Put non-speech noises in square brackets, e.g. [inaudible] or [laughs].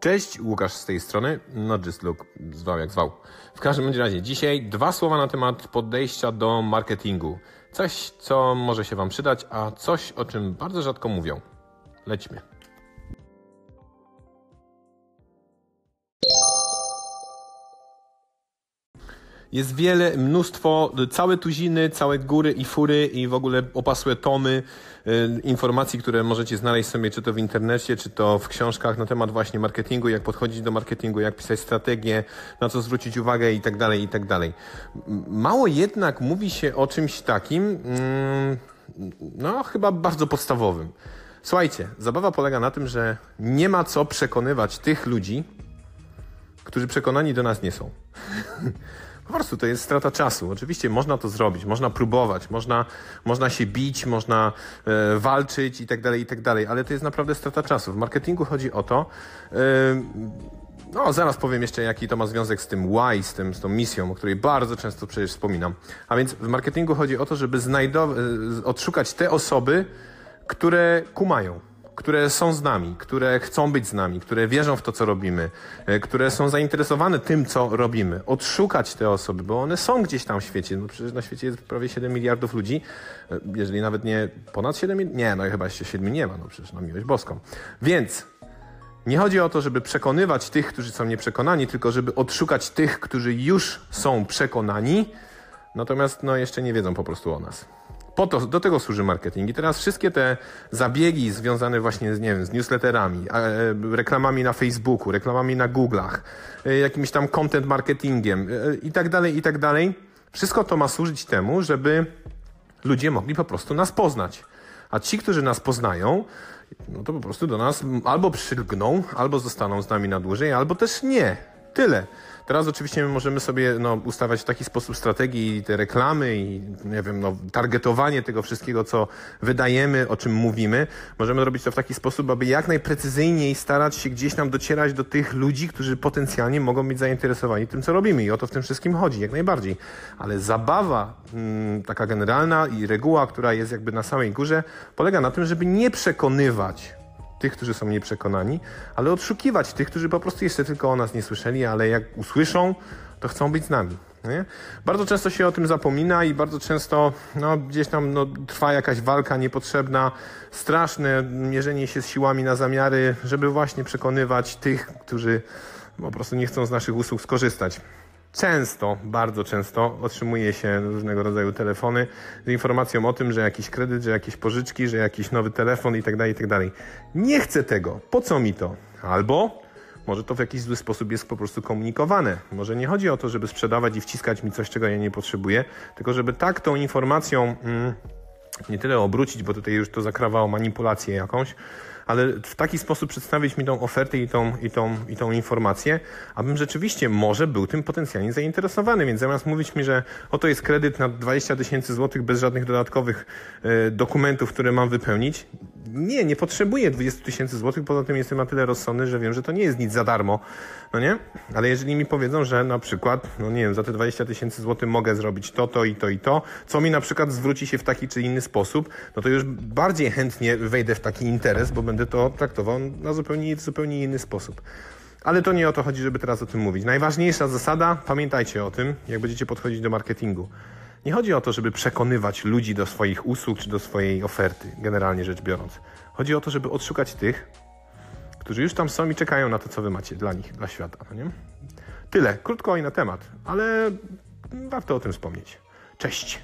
Cześć, Łukasz z tej strony, just look, zwał jak zwał. W każdym razie, dzisiaj dwa słowa na temat podejścia do marketingu. Coś, co może się Wam przydać, a coś, o czym bardzo rzadko mówią. Lećmy. Jest wiele, mnóstwo, całe tuziny, całe góry i fury i w ogóle opasłe tomy y, informacji, które możecie znaleźć sobie czy to w internecie, czy to w książkach na temat właśnie marketingu, jak podchodzić do marketingu, jak pisać strategię, na co zwrócić uwagę i tak dalej, i tak dalej. Mało jednak mówi się o czymś takim, mm, no chyba bardzo podstawowym. Słuchajcie, zabawa polega na tym, że nie ma co przekonywać tych ludzi, którzy przekonani do nas nie są. [laughs] Po prostu to jest strata czasu. Oczywiście można to zrobić, można próbować, można, można się bić, można e, walczyć i tak dalej, i tak dalej, ale to jest naprawdę strata czasu. W marketingu chodzi o to, e, no zaraz powiem jeszcze, jaki to ma związek z tym why, z, tym, z tą misją, o której bardzo często przecież wspominam. A więc w marketingu chodzi o to, żeby e, odszukać te osoby, które kumają które są z nami, które chcą być z nami, które wierzą w to, co robimy, e, które są zainteresowane tym, co robimy. Odszukać te osoby, bo one są gdzieś tam w świecie. No przecież na świecie jest prawie 7 miliardów ludzi, e, jeżeli nawet nie ponad 7, nie, no chyba jeszcze 7 nie ma, no przecież na miłość boską. Więc nie chodzi o to, żeby przekonywać tych, którzy są nieprzekonani, tylko żeby odszukać tych, którzy już są przekonani, natomiast no jeszcze nie wiedzą po prostu o nas. Po to, do tego służy marketing. I teraz wszystkie te zabiegi związane właśnie z, nie wiem, z newsletterami, e, reklamami na Facebooku, reklamami na Google'ach, e, jakimś tam content marketingiem e, i tak dalej, i tak dalej. Wszystko to ma służyć temu, żeby ludzie mogli po prostu nas poznać. A ci, którzy nas poznają, no to po prostu do nas albo przylgną, albo zostaną z nami na dłużej, albo też nie. Tyle. Teraz oczywiście my możemy sobie no, ustawiać w taki sposób strategii te reklamy i nie wiem, no, targetowanie tego wszystkiego, co wydajemy, o czym mówimy. Możemy robić to w taki sposób, aby jak najprecyzyjniej starać się gdzieś nam docierać do tych ludzi, którzy potencjalnie mogą być zainteresowani tym, co robimy. I o to w tym wszystkim chodzi, jak najbardziej. Ale zabawa, mm, taka generalna i reguła, która jest jakby na samej górze, polega na tym, żeby nie przekonywać tych, którzy są nieprzekonani, ale odszukiwać tych, którzy po prostu jeszcze tylko o nas nie słyszeli, ale jak usłyszą, to chcą być z nami. Nie? Bardzo często się o tym zapomina i bardzo często no, gdzieś tam no, trwa jakaś walka niepotrzebna, straszne mierzenie się z siłami na zamiary, żeby właśnie przekonywać tych, którzy po prostu nie chcą z naszych usług skorzystać. Często, bardzo często otrzymuje się różnego rodzaju telefony z informacją o tym, że jakiś kredyt, że jakieś pożyczki, że jakiś nowy telefon i tak dalej, i tak. Nie chcę tego. Po co mi to? Albo może to w jakiś zły sposób jest po prostu komunikowane. Może nie chodzi o to, żeby sprzedawać i wciskać mi coś, czego ja nie potrzebuję, tylko żeby tak tą informacją mm, nie tyle obrócić, bo tutaj już to zakrawało manipulację jakąś, ale w taki sposób przedstawić mi tą ofertę i tą, i tą, i tą informację, abym rzeczywiście może był tym potencjalnie zainteresowany. Więc zamiast mówić mi, że oto jest kredyt na 20 tysięcy złotych bez żadnych dodatkowych y, dokumentów, które mam wypełnić, nie, nie potrzebuję 20 tysięcy złotych, poza tym jestem na tyle rozsądny, że wiem, że to nie jest nic za darmo, no nie? Ale jeżeli mi powiedzą, że na przykład, no nie wiem, za te 20 tysięcy złotych mogę zrobić to, to i to i to, co mi na przykład zwróci się w taki czy inny sposób, no to już bardziej chętnie wejdę w taki interes, bo będę to traktował na zupełnie, w zupełnie inny sposób. Ale to nie o to chodzi, żeby teraz o tym mówić. Najważniejsza zasada, pamiętajcie o tym, jak będziecie podchodzić do marketingu. Nie chodzi o to, żeby przekonywać ludzi do swoich usług czy do swojej oferty, generalnie rzecz biorąc. Chodzi o to, żeby odszukać tych, którzy już tam są i czekają na to, co wy macie dla nich, dla świata. No nie? Tyle, krótko i na temat, ale warto o tym wspomnieć. Cześć!